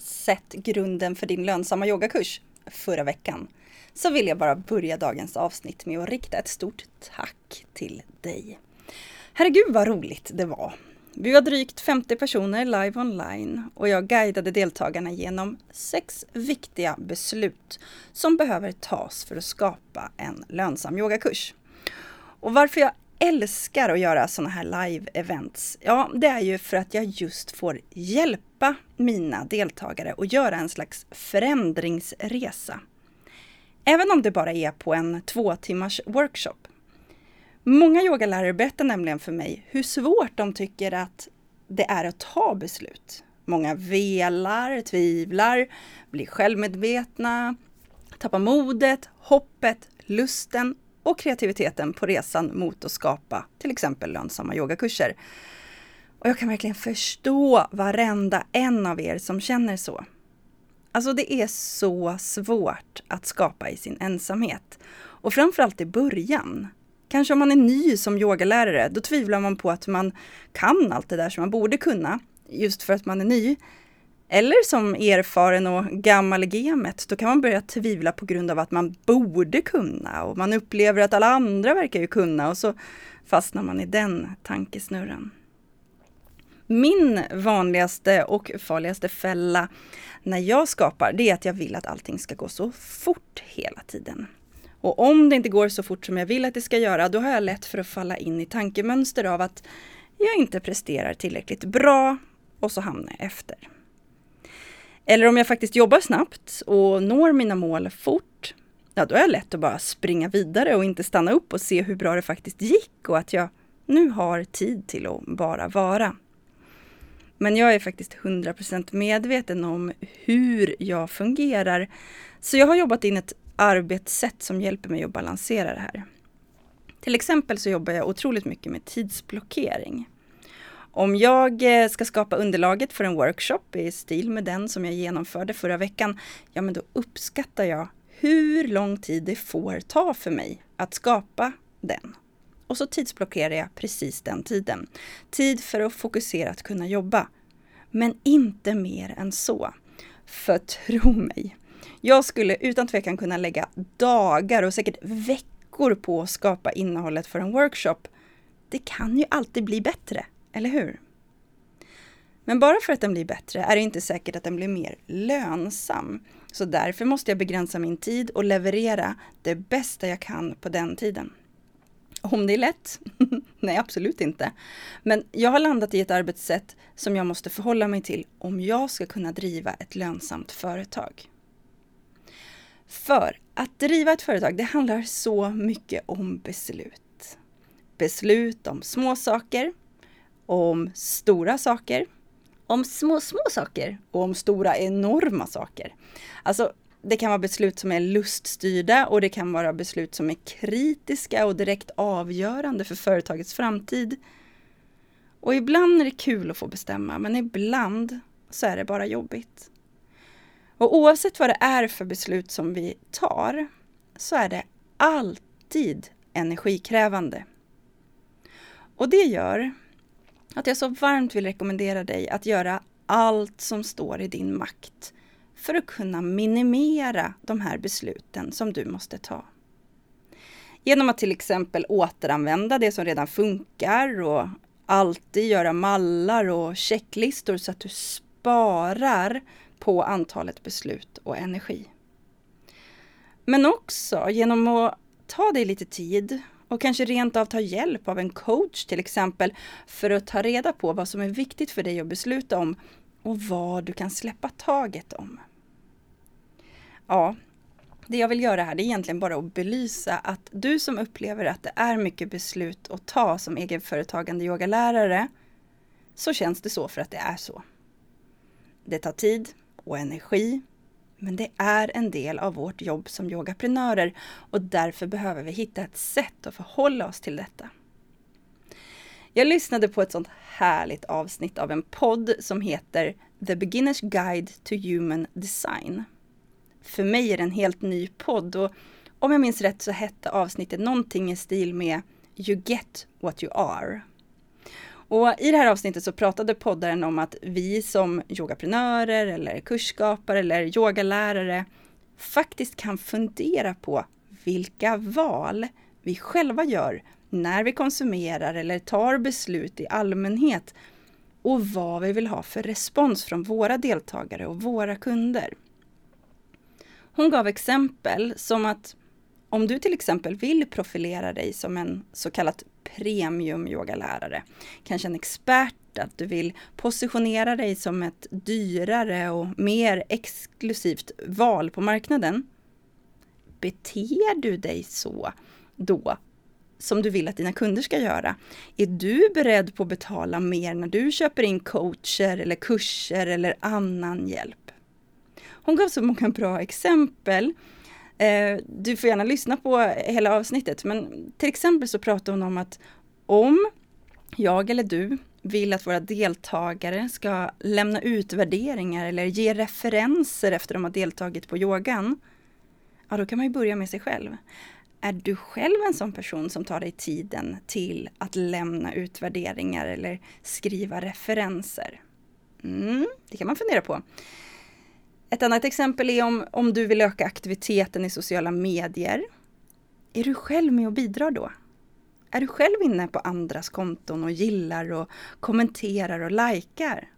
sett grunden för din lönsamma yogakurs förra veckan så vill jag bara börja dagens avsnitt med att rikta ett stort tack till dig. Herregud vad roligt det var! Vi var drygt 50 personer live online och jag guidade deltagarna genom sex viktiga beslut som behöver tas för att skapa en lönsam yogakurs. Och varför jag älskar att göra sådana här live-events, ja det är ju för att jag just får hjälp hjälpa mina deltagare att göra en slags förändringsresa. Även om det bara är på en två timmars workshop. Många yogalärare berättar nämligen för mig hur svårt de tycker att det är att ta beslut. Många velar, tvivlar, blir självmedvetna, tappar modet, hoppet, lusten och kreativiteten på resan mot att skapa till exempel lönsamma yogakurser. Och jag kan verkligen förstå varenda en av er som känner så. Alltså det är så svårt att skapa i sin ensamhet. Och framförallt i början. Kanske om man är ny som yogalärare, då tvivlar man på att man kan allt det där som man borde kunna, just för att man är ny. Eller som erfaren och gammal i gamet, då kan man börja tvivla på grund av att man borde kunna och man upplever att alla andra verkar ju kunna och så fastnar man i den tankesnurran. Min vanligaste och farligaste fälla när jag skapar, det är att jag vill att allting ska gå så fort hela tiden. Och om det inte går så fort som jag vill att det ska göra, då har jag lätt för att falla in i tankemönster av att jag inte presterar tillräckligt bra och så hamnar jag efter. Eller om jag faktiskt jobbar snabbt och når mina mål fort, ja då är det lätt att bara springa vidare och inte stanna upp och se hur bra det faktiskt gick och att jag nu har tid till att bara vara. Men jag är faktiskt 100% medveten om hur jag fungerar. Så jag har jobbat in ett arbetssätt som hjälper mig att balansera det här. Till exempel så jobbar jag otroligt mycket med tidsblockering. Om jag eh, ska skapa underlaget för en workshop i stil med den som jag genomförde förra veckan, ja men då uppskattar jag hur lång tid det får ta för mig att skapa den. Och så tidsblockerar jag precis den tiden. Tid för att fokusera att kunna jobba. Men inte mer än så. För tro mig, jag skulle utan tvekan kunna lägga dagar och säkert veckor på att skapa innehållet för en workshop. Det kan ju alltid bli bättre, eller hur? Men bara för att den blir bättre är det inte säkert att den blir mer lönsam. Så därför måste jag begränsa min tid och leverera det bästa jag kan på den tiden. Om det är lätt? Nej, absolut inte. Men jag har landat i ett arbetssätt som jag måste förhålla mig till om jag ska kunna driva ett lönsamt företag. För att driva ett företag, det handlar så mycket om beslut. Beslut om små saker, om stora saker, om små, små saker och om stora, enorma saker. Alltså, det kan vara beslut som är luststyrda och det kan vara beslut som är kritiska och direkt avgörande för företagets framtid. Och ibland är det kul att få bestämma, men ibland så är det bara jobbigt. Och oavsett vad det är för beslut som vi tar så är det alltid energikrävande. Och det gör att jag så varmt vill rekommendera dig att göra allt som står i din makt för att kunna minimera de här besluten som du måste ta. Genom att till exempel återanvända det som redan funkar och alltid göra mallar och checklistor så att du sparar på antalet beslut och energi. Men också genom att ta dig lite tid och kanske rent av ta hjälp av en coach till exempel för att ta reda på vad som är viktigt för dig att besluta om och vad du kan släppa taget om. Ja, det jag vill göra här det är egentligen bara att belysa att du som upplever att det är mycket beslut att ta som egenföretagande yogalärare så känns det så för att det är så. Det tar tid och energi Men det är en del av vårt jobb som yogaprenörer och därför behöver vi hitta ett sätt att förhålla oss till detta. Jag lyssnade på ett sånt härligt avsnitt av en podd som heter The Beginner's Guide to Human Design. För mig är det en helt ny podd och om jag minns rätt så hette avsnittet någonting i stil med You get what you are. Och i det här avsnittet så pratade poddaren om att vi som yogaprenörer eller kursskapare eller yogalärare faktiskt kan fundera på vilka val vi själva gör när vi konsumerar eller tar beslut i allmänhet och vad vi vill ha för respons från våra deltagare och våra kunder. Hon gav exempel som att om du till exempel vill profilera dig som en så kallad premium yogalärare, kanske en expert, att du vill positionera dig som ett dyrare och mer exklusivt val på marknaden. Beter du dig så då som du vill att dina kunder ska göra? Är du beredd på att betala mer när du köper in coacher eller kurser eller annan hjälp? Hon gav så många bra exempel eh, du får gärna lyssna på hela avsnittet, men till exempel så pratar hon om att om jag eller du vill att våra deltagare ska lämna ut värderingar eller ge referenser efter de har deltagit på yogan, ja då kan man ju börja med sig själv. Är du själv en sån person som tar dig tiden till att lämna ut värderingar eller skriva referenser? Mm, det kan man fundera på. Ett annat exempel är om, om du vill öka aktiviteten i sociala medier. Är du själv med och bidrar då? Är du själv inne på andras konton och gillar och kommenterar och likar?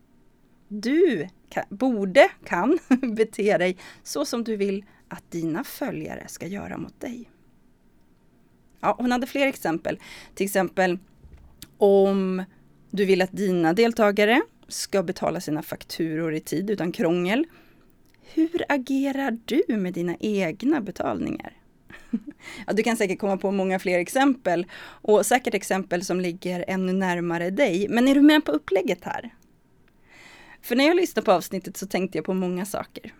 Du kan, borde, kan bete dig så som du vill att dina följare ska göra mot dig. Ja, hon hade fler exempel. Till exempel om du vill att dina deltagare ska betala sina fakturor i tid utan krångel hur agerar du med dina egna betalningar? Ja, du kan säkert komma på många fler exempel och säkert exempel som ligger ännu närmare dig. Men är du med på upplägget här? För när jag lyssnade på avsnittet så tänkte jag på många saker.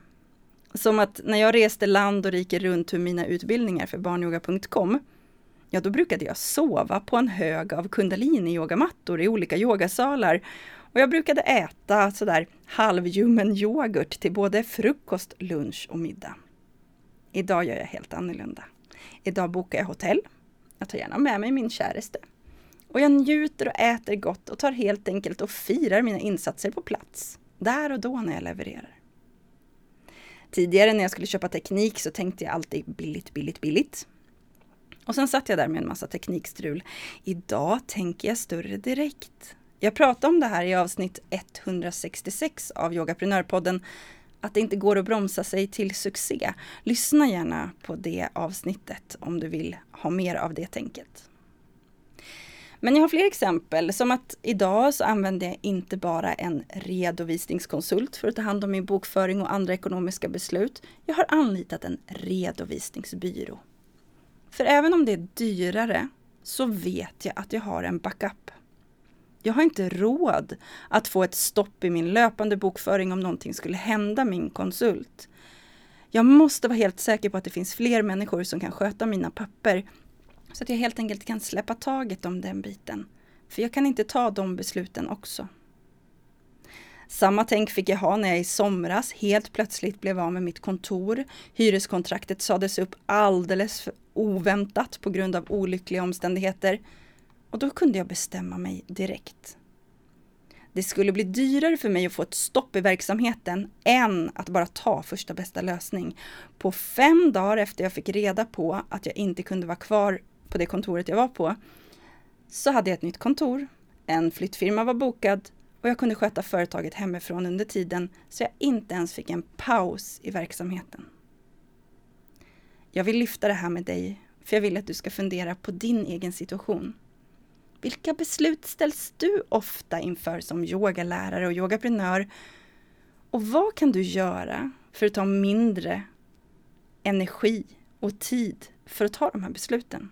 Som att när jag reste land och rike runt hur mina utbildningar för barnyoga.com, ja då brukade jag sova på en hög av kundalini-yogamattor i olika yogasalar och jag brukade äta sådär halvljummen yoghurt till både frukost, lunch och middag. Idag gör jag helt annorlunda. Idag bokar jag hotell. Jag tar gärna med mig min käraste. Och jag njuter och äter gott och tar helt enkelt och firar mina insatser på plats. Där och då när jag levererar. Tidigare när jag skulle köpa teknik så tänkte jag alltid billigt, billigt, billigt. Och sen satt jag där med en massa teknikstrul. Idag tänker jag större direkt. Jag pratade om det här i avsnitt 166 av Yogaprenörpodden, att det inte går att bromsa sig till succé. Lyssna gärna på det avsnittet om du vill ha mer av det tänket. Men jag har fler exempel, som att idag så använder jag inte bara en redovisningskonsult för att ta hand om min bokföring och andra ekonomiska beslut. Jag har anlitat en redovisningsbyrå. För även om det är dyrare så vet jag att jag har en backup. Jag har inte råd att få ett stopp i min löpande bokföring om någonting skulle hända min konsult. Jag måste vara helt säker på att det finns fler människor som kan sköta mina papper så att jag helt enkelt kan släppa taget om den biten. För jag kan inte ta de besluten också. Samma tänk fick jag ha när jag i somras helt plötsligt blev av med mitt kontor. Hyreskontraktet sades upp alldeles oväntat på grund av olyckliga omständigheter. Och då kunde jag bestämma mig direkt. Det skulle bli dyrare för mig att få ett stopp i verksamheten än att bara ta första bästa lösning. På fem dagar efter jag fick reda på att jag inte kunde vara kvar på det kontoret jag var på, så hade jag ett nytt kontor, en flyttfirma var bokad och jag kunde sköta företaget hemifrån under tiden så jag inte ens fick en paus i verksamheten. Jag vill lyfta det här med dig, för jag vill att du ska fundera på din egen situation. Vilka beslut ställs du ofta inför som yogalärare och yogaprenör? Och vad kan du göra för att ta mindre energi och tid för att ta de här besluten?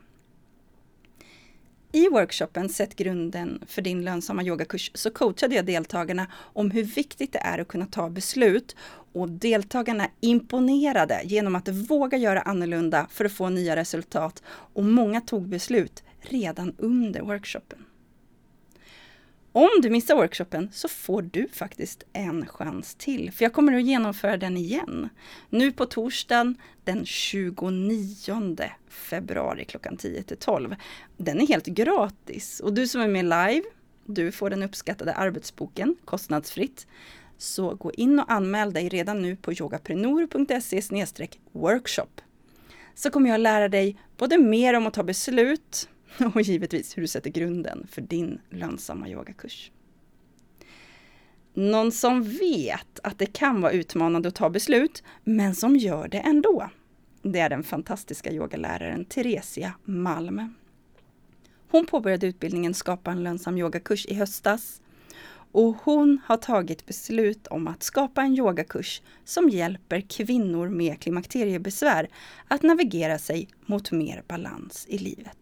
I workshopen Sätt grunden för din lönsamma yogakurs så coachade jag deltagarna om hur viktigt det är att kunna ta beslut och deltagarna imponerade genom att våga göra annorlunda för att få nya resultat och många tog beslut redan under workshopen. Om du missar workshopen så får du faktiskt en chans till, för jag kommer att genomföra den igen. Nu på torsdagen den 29 februari klockan 10 till 12. Den är helt gratis och du som är med live, du får den uppskattade arbetsboken kostnadsfritt. Så gå in och anmäl dig redan nu på yogaprenor.se workshop. Så kommer jag lära dig både mer om att ta beslut, och givetvis hur du sätter grunden för din lönsamma yogakurs. Någon som vet att det kan vara utmanande att ta beslut, men som gör det ändå. Det är den fantastiska yogaläraren Theresia Malm. Hon påbörjade utbildningen Skapa en lönsam yogakurs i höstas och hon har tagit beslut om att skapa en yogakurs som hjälper kvinnor med klimakteriebesvär att navigera sig mot mer balans i livet.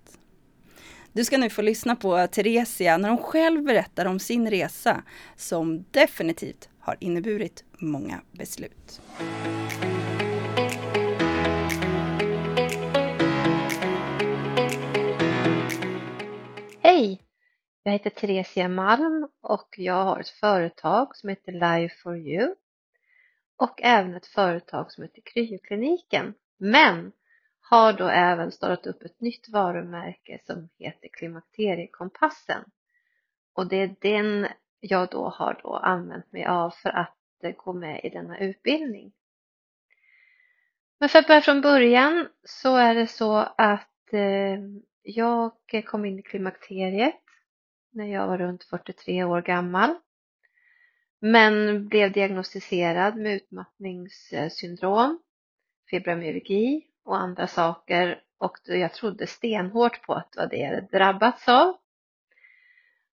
Du ska nu få lyssna på Theresia när hon själv berättar om sin resa som definitivt har inneburit många beslut. Hej! Jag heter Theresia Malm och jag har ett företag som heter Life for you och även ett företag som heter Kryokliniken. Men har då även startat upp ett nytt varumärke som heter Klimakteriekompassen. Och det är den jag då har då använt mig av för att eh, gå med i denna utbildning. Men för att börja från början så är det så att eh, jag kom in i klimakteriet när jag var runt 43 år gammal. Men blev diagnostiserad med utmattningssyndrom, fibromyalgi och andra saker och jag trodde stenhårt på att det var det jag hade drabbats av.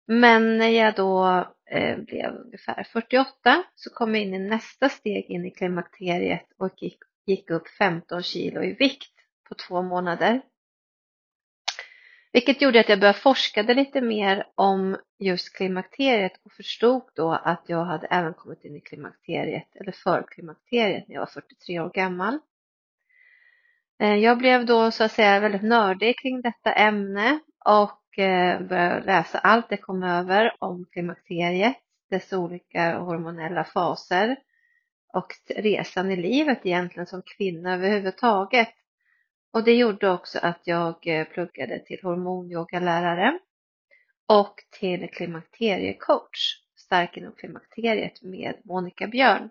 Men när jag då eh, blev ungefär 48 så kom jag in i nästa steg in i klimakteriet och gick, gick upp 15 kilo i vikt på två månader. Vilket gjorde att jag började forska lite mer om just klimakteriet och förstod då att jag hade även kommit in i klimakteriet eller förklimakteriet när jag var 43 år gammal. Eh, jag blev då så att säga väldigt nördig kring detta ämne och eh, började läsa allt jag kom över om klimakteriet, dess olika hormonella faser och resan i livet egentligen som kvinna överhuvudtaget. Och det gjorde också att jag eh, pluggade till hormonyogalärare och till klimakteriecoach, stark inom klimakteriet med Monica Björn.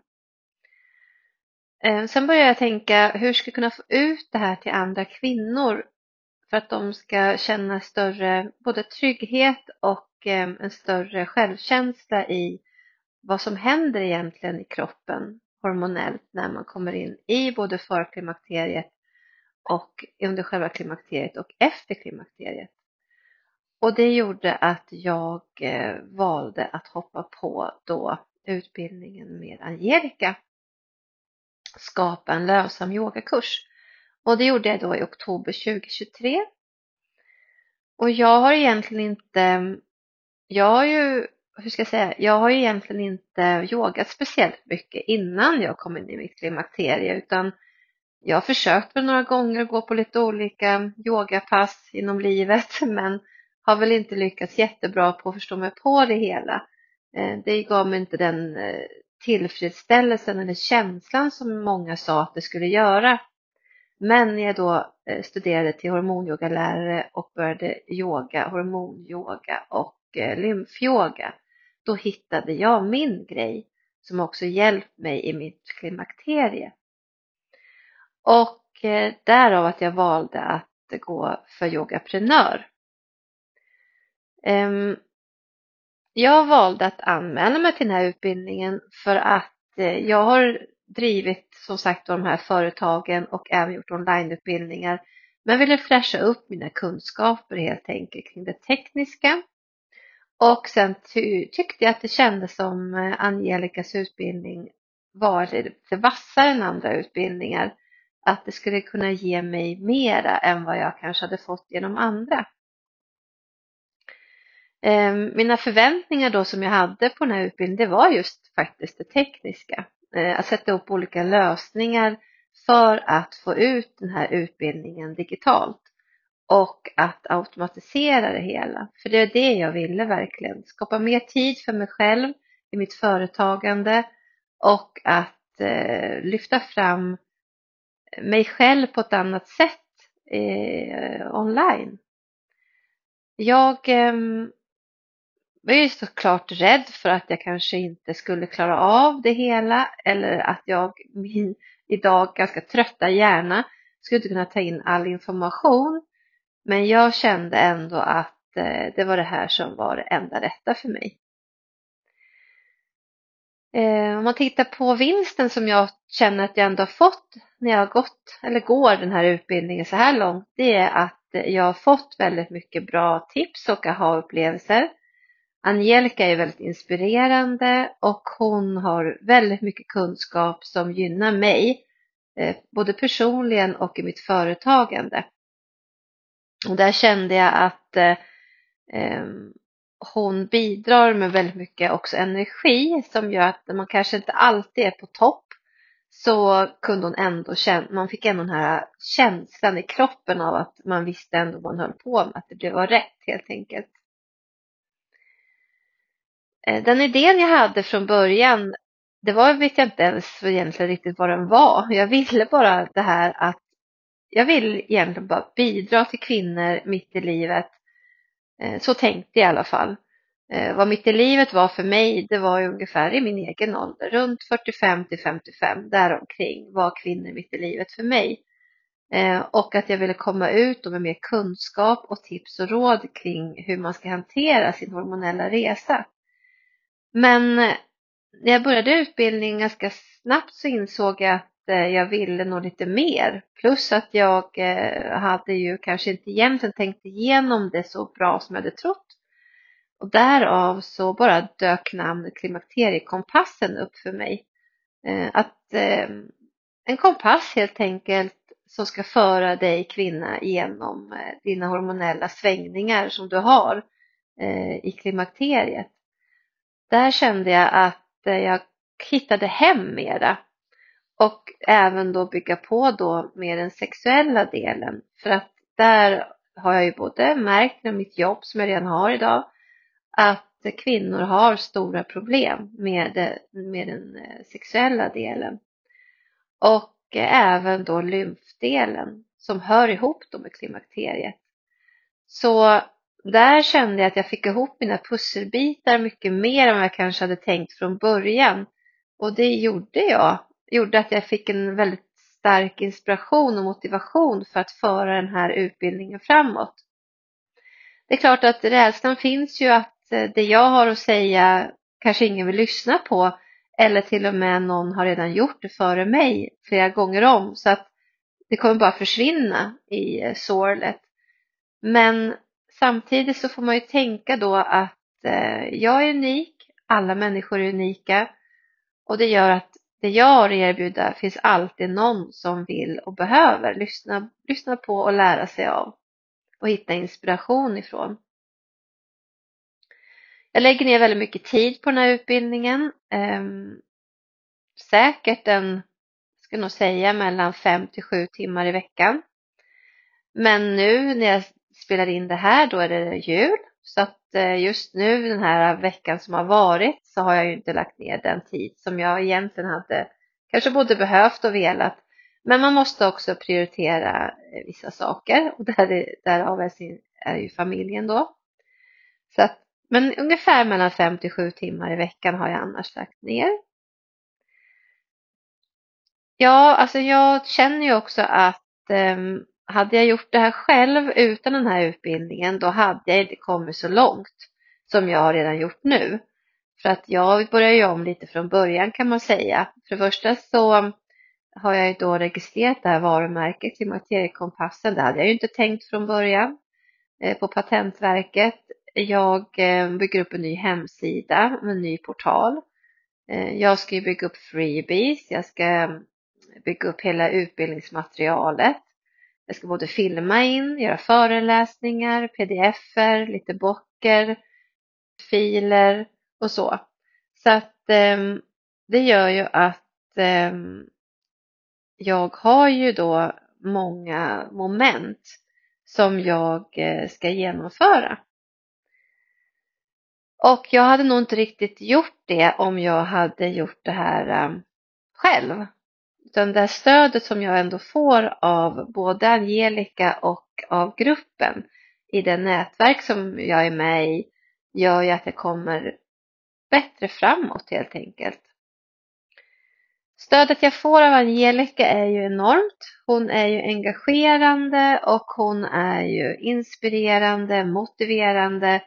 Eh, sen började jag tänka hur ska jag kunna få ut det här till andra kvinnor för att de ska känna större både trygghet och eh, en större självkänsla i vad som händer egentligen i kroppen hormonellt när man kommer in i både förklimakteriet och under själva klimakteriet och efter klimakteriet. Och det gjorde att jag eh, valde att hoppa på då utbildningen med Angelica skapa en lönsam yogakurs. Och det gjorde jag då i oktober 2023. Och jag har egentligen inte, jag har ju, hur ska jag säga, jag har ju egentligen inte yogat speciellt mycket innan jag kom in i mitt klimakterie utan jag har försökt väl några gånger gå på lite olika yogapass inom livet men har väl inte lyckats jättebra på att förstå mig på det hela. Eh, det gav mig inte den eh, tillfredsställelsen eller känslan som många sa att det skulle göra. Men när jag då eh, studerade till hormonyogalärare och började yoga, hormonyoga och eh, lymfyoga, då hittade jag min grej som också hjälpt mig i mitt klimakterie. Och eh, därav att jag valde att gå för yogaprenör. Ehm, jag valde att anmäla mig till den här utbildningen för att eh, jag har drivit som sagt de här företagen och även gjort onlineutbildningar men ville fräscha upp mina kunskaper helt enkelt kring det tekniska. Och sen ty tyckte jag att det kändes som eh, Angelicas utbildning var lite vassare än andra utbildningar. Att det skulle kunna ge mig mera än vad jag kanske hade fått genom andra. Eh, mina förväntningar då som jag hade på den här utbildningen, det var just faktiskt det tekniska. Eh, att sätta upp olika lösningar för att få ut den här utbildningen digitalt och att automatisera det hela. För det är det jag ville verkligen. Skapa mer tid för mig själv i mitt företagande och att eh, lyfta fram mig själv på ett annat sätt eh, online. Jag eh, var ju såklart rädd för att jag kanske inte skulle klara av det hela eller att jag, min idag ganska trötta hjärna, skulle inte kunna ta in all information. Men jag kände ändå att eh, det var det här som var det enda rätta för mig. Eh, om man tittar på vinsten som jag känner att jag ändå har fått när jag har gått eller går den här utbildningen så här långt, det är att jag har fått väldigt mycket bra tips och aha-upplevelser. Angelica är väldigt inspirerande och hon har väldigt mycket kunskap som gynnar mig, eh, både personligen och i mitt företagande. Och där kände jag att eh, ehm, hon bidrar med väldigt mycket också energi som gör att man kanske inte alltid är på topp så kunde hon ändå känna, man fick ändå den här känslan i kroppen av att man visste ändå vad man höll på med, att det var rätt helt enkelt. Eh, den idén jag hade från början, det var, vet jag inte ens egentligen riktigt vad den var. Jag ville bara det här att jag vill egentligen bara bidra till kvinnor mitt i livet. Eh, så tänkte jag i alla fall. Eh, vad mitt i livet var för mig, det var ju ungefär i min egen ålder, runt 45 till 55, däromkring var kvinnor mitt i livet för mig. Och att jag ville komma ut med mer kunskap och tips och råd kring hur man ska hantera sin hormonella resa. Men eh, när jag började utbildningen ganska snabbt så insåg jag att eh, jag ville nog lite mer. Plus att jag eh, hade ju kanske inte egentligen tänkt igenom det så bra som jag hade trott. Och därav så bara dök namnet Klimakteriekompassen upp för mig. Att en kompass helt enkelt som ska föra dig kvinna genom dina hormonella svängningar som du har i klimakteriet där kände jag att eh, jag hittade hem mera. Och även då bygga på då med den sexuella delen. För att där har jag ju både märkt med mitt jobb som jag redan har idag att kvinnor har stora problem med, med den eh, sexuella delen. Och eh, även då lymfdelen som hör ihop då med klimakteriet. Så där kände jag att jag fick ihop mina pusselbitar mycket mer än vad jag kanske hade tänkt från början. Och det gjorde jag. Gjorde att jag fick en väldigt stark inspiration och motivation för att föra den här utbildningen framåt. Det är klart att rädslan finns ju att eh, det jag har att säga kanske ingen vill lyssna på eller till och med någon har redan gjort det före mig flera gånger om så att det kommer bara försvinna i eh, sorlet. Men Samtidigt så får man ju tänka då att eh, jag är unik, alla människor är unika och det gör att det jag har att erbjuda finns alltid någon som vill och behöver lyssna, lyssna på och lära sig av och hitta inspiration ifrån. Jag lägger ner väldigt mycket tid på den här utbildningen. Eh, säkert en, ska nog säga mellan 5 till 7 timmar i veckan. Men nu när jag spelar in det här, då är det jul. Så att eh, just nu den här veckan som har varit så har jag ju inte lagt ner den tid som jag egentligen hade kanske både behövt och velat. Men man måste också prioritera eh, vissa saker och där är, därav är, sin, är ju familjen då. Så att, men ungefär mellan 5 till 7 timmar i veckan har jag annars lagt ner. Ja, alltså jag känner ju också att um, hade jag gjort det här själv utan den här utbildningen då hade jag inte kommit så långt som jag har redan gjort nu. För att jag börjar ju om lite från början kan man säga. För det första så har jag ju då registrerat det här varumärket Klimakteriekompassen. Det hade jag ju inte tänkt från början eh, på Patentverket. Jag eh, bygger upp en ny hemsida en ny portal. Eh, jag ska ju bygga upp freebies, jag ska bygga upp hela utbildningsmaterialet. Jag ska både filma in, göra föreläsningar, pdf-er, lite böcker, filer och så. Så att eh, det gör ju att eh, jag har ju då många moment som jag eh, ska genomföra. Och jag hade nog inte riktigt gjort det om jag hade gjort det här ehm, själv. Utan det här stödet som jag ändå får av både Angelica och av gruppen i det nätverk som jag är med i gör ju att jag kommer bättre framåt helt enkelt. Stödet jag får av Angelica är ju enormt. Hon är ju engagerande och hon är ju inspirerande, motiverande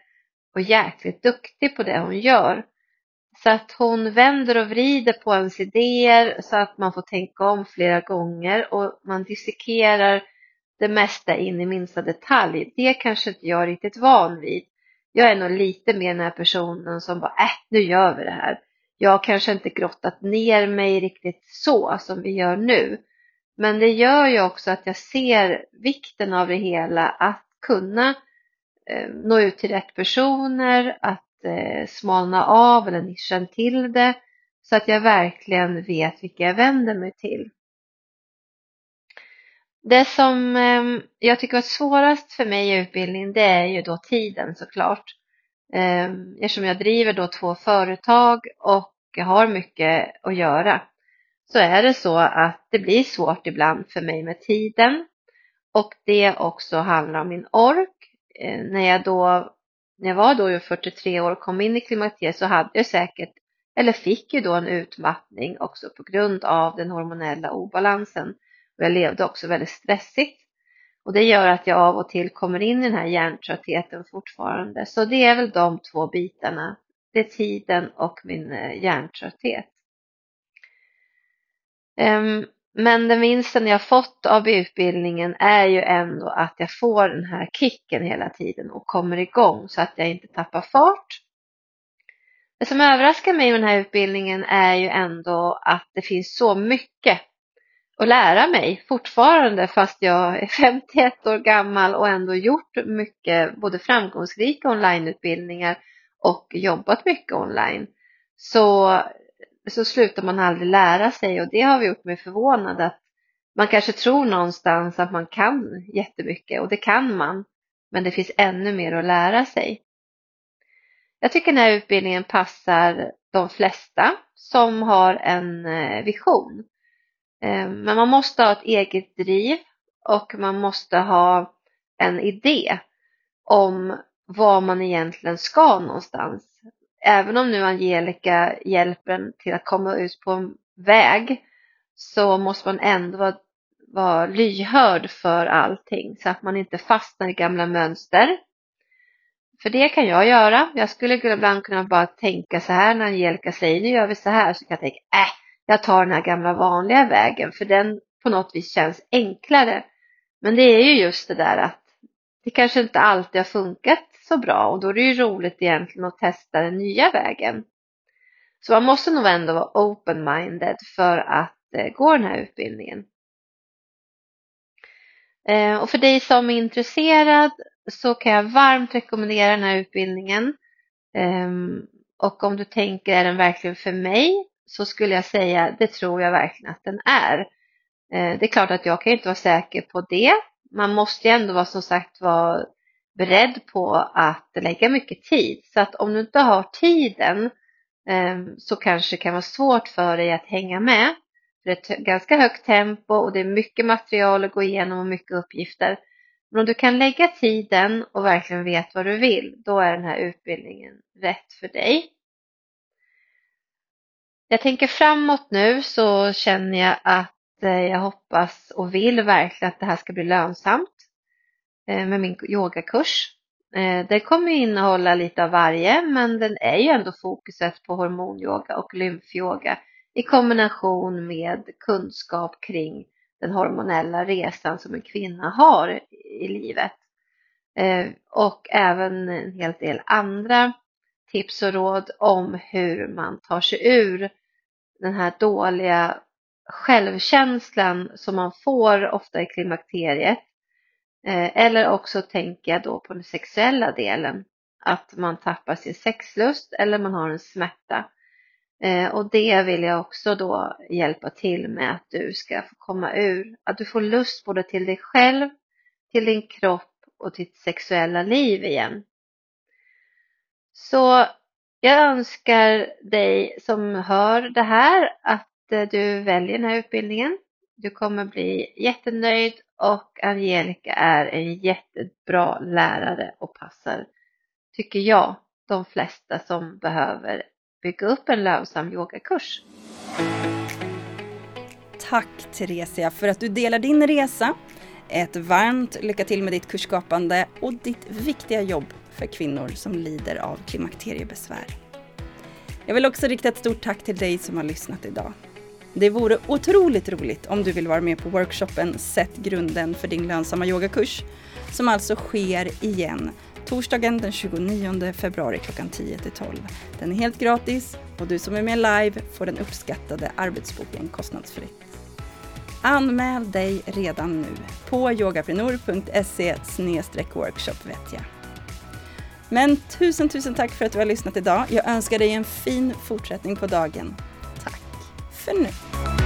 och jäkligt duktig på det hon gör. Så att hon vänder och vrider på ens idéer så att man får tänka om flera gånger och man dissekerar det mesta in i minsta detalj. Det kanske inte jag är riktigt van vid. Jag är nog lite mer den här personen som bara, äh, nu gör vi det här. Jag har kanske inte grottat ner mig riktigt så som vi gör nu. Men det gör ju också att jag ser vikten av det hela, att kunna eh, nå ut till rätt personer, att eh, smalna av eller nischen till det så att jag verkligen vet vilka jag vänder mig till. Det som eh, jag tycker var svårast för mig i utbildningen det är ju då tiden såklart. Eh, eftersom jag driver då två företag och har mycket att göra så är det så att det blir svårt ibland för mig med tiden och det också handlar om min ork. Eh, när jag då när jag var då 43 år och kom in i klimakteriet så hade jag säkert, eller fick ju då en utmattning också på grund av den hormonella obalansen. Och jag levde också väldigt stressigt. Och det gör att jag av och till kommer in i den här hjärntröttheten fortfarande. Så det är väl de två bitarna. Det är tiden och min eh, hjärntrötthet. Um, men den vinsten jag fått av utbildningen är ju ändå att jag får den här kicken hela tiden och kommer igång så att jag inte tappar fart. Det som överraskar mig med den här utbildningen är ju ändå att det finns så mycket att lära mig fortfarande fast jag är 51 år gammal och ändå gjort mycket både framgångsrika onlineutbildningar och jobbat mycket online. Så så slutar man aldrig lära sig och det har gjort mig förvånad att man kanske tror någonstans att man kan jättemycket och det kan man, men det finns ännu mer att lära sig. Jag tycker den här utbildningen passar de flesta som har en eh, vision. Eh, men man måste ha ett eget driv och man måste ha en idé om var man egentligen ska någonstans även om nu Angelica hjälper en till att komma ut på en väg så måste man ändå vara, vara lyhörd för allting så att man inte fastnar i gamla mönster. För det kan jag göra. Jag skulle ibland kunna bara tänka så här när Angelica säger nu gör vi så här så kan jag tänka äh, jag tar den här gamla vanliga vägen för den på något vis känns enklare. Men det är ju just det där att det kanske inte alltid har funkat så bra och då är det ju roligt egentligen att testa den nya vägen. Så man måste nog ändå vara open-minded för att eh, gå den här utbildningen. Eh, och för dig som är intresserad så kan jag varmt rekommendera den här utbildningen. Ehm, och om du tänker, är den verkligen för mig? Så skulle jag säga, det tror jag verkligen att den är. Eh, det är klart att jag kan inte vara säker på det. Man måste ju ändå vara som sagt vara beredd på att lägga mycket tid. Så att om du inte har tiden ehm, så kanske det kan vara svårt för dig att hänga med. Det är ett ganska högt tempo och det är mycket material att gå igenom och mycket uppgifter. Men om du kan lägga tiden och verkligen vet vad du vill, då är den här utbildningen rätt för dig. Jag tänker framåt nu så känner jag att eh, jag hoppas och vill verkligen att det här ska bli lönsamt. Eh, med min yogakurs. Eh, det kommer innehålla lite av varje men den är ju ändå fokuset på hormonyoga och lymfyoga i kombination med kunskap kring den hormonella resan som en kvinna har i livet. Eh, och även en hel del andra tips och råd om hur man tar sig ur den här dåliga självkänslan som man får ofta i klimakteriet Eh, eller också tänker jag då på den sexuella delen. att man tappar sin sexlust eller man har en smärta. Eh, och det vill jag också då hjälpa till med att du ska få komma ur. Att du får lust både till dig själv, till din kropp och till ditt sexuella liv igen. Så jag önskar dig som hör det här att eh, du väljer den här utbildningen. Du kommer bli jättenöjd och Angelica är en jättebra lärare och passar, tycker jag, de flesta som behöver bygga upp en lönsam yogakurs. Tack Theresia för att du delar din resa. Ett varmt lycka till med ditt kursskapande och ditt viktiga jobb för kvinnor som lider av klimakteriebesvär. Jag vill också rikta ett stort tack till dig som har lyssnat idag. Det vore otroligt roligt om du vill vara med på workshopen Sätt grunden för din lönsamma yogakurs som alltså sker igen torsdagen den 29 februari klockan 10 till 12. Den är helt gratis och du som är med live får den uppskattade arbetsboken kostnadsfritt. Anmäl dig redan nu på yogaprenor.se workshop vet jag. Men tusen, tusen tack för att du har lyssnat idag. Jag önskar dig en fin fortsättning på dagen. Tack för nu.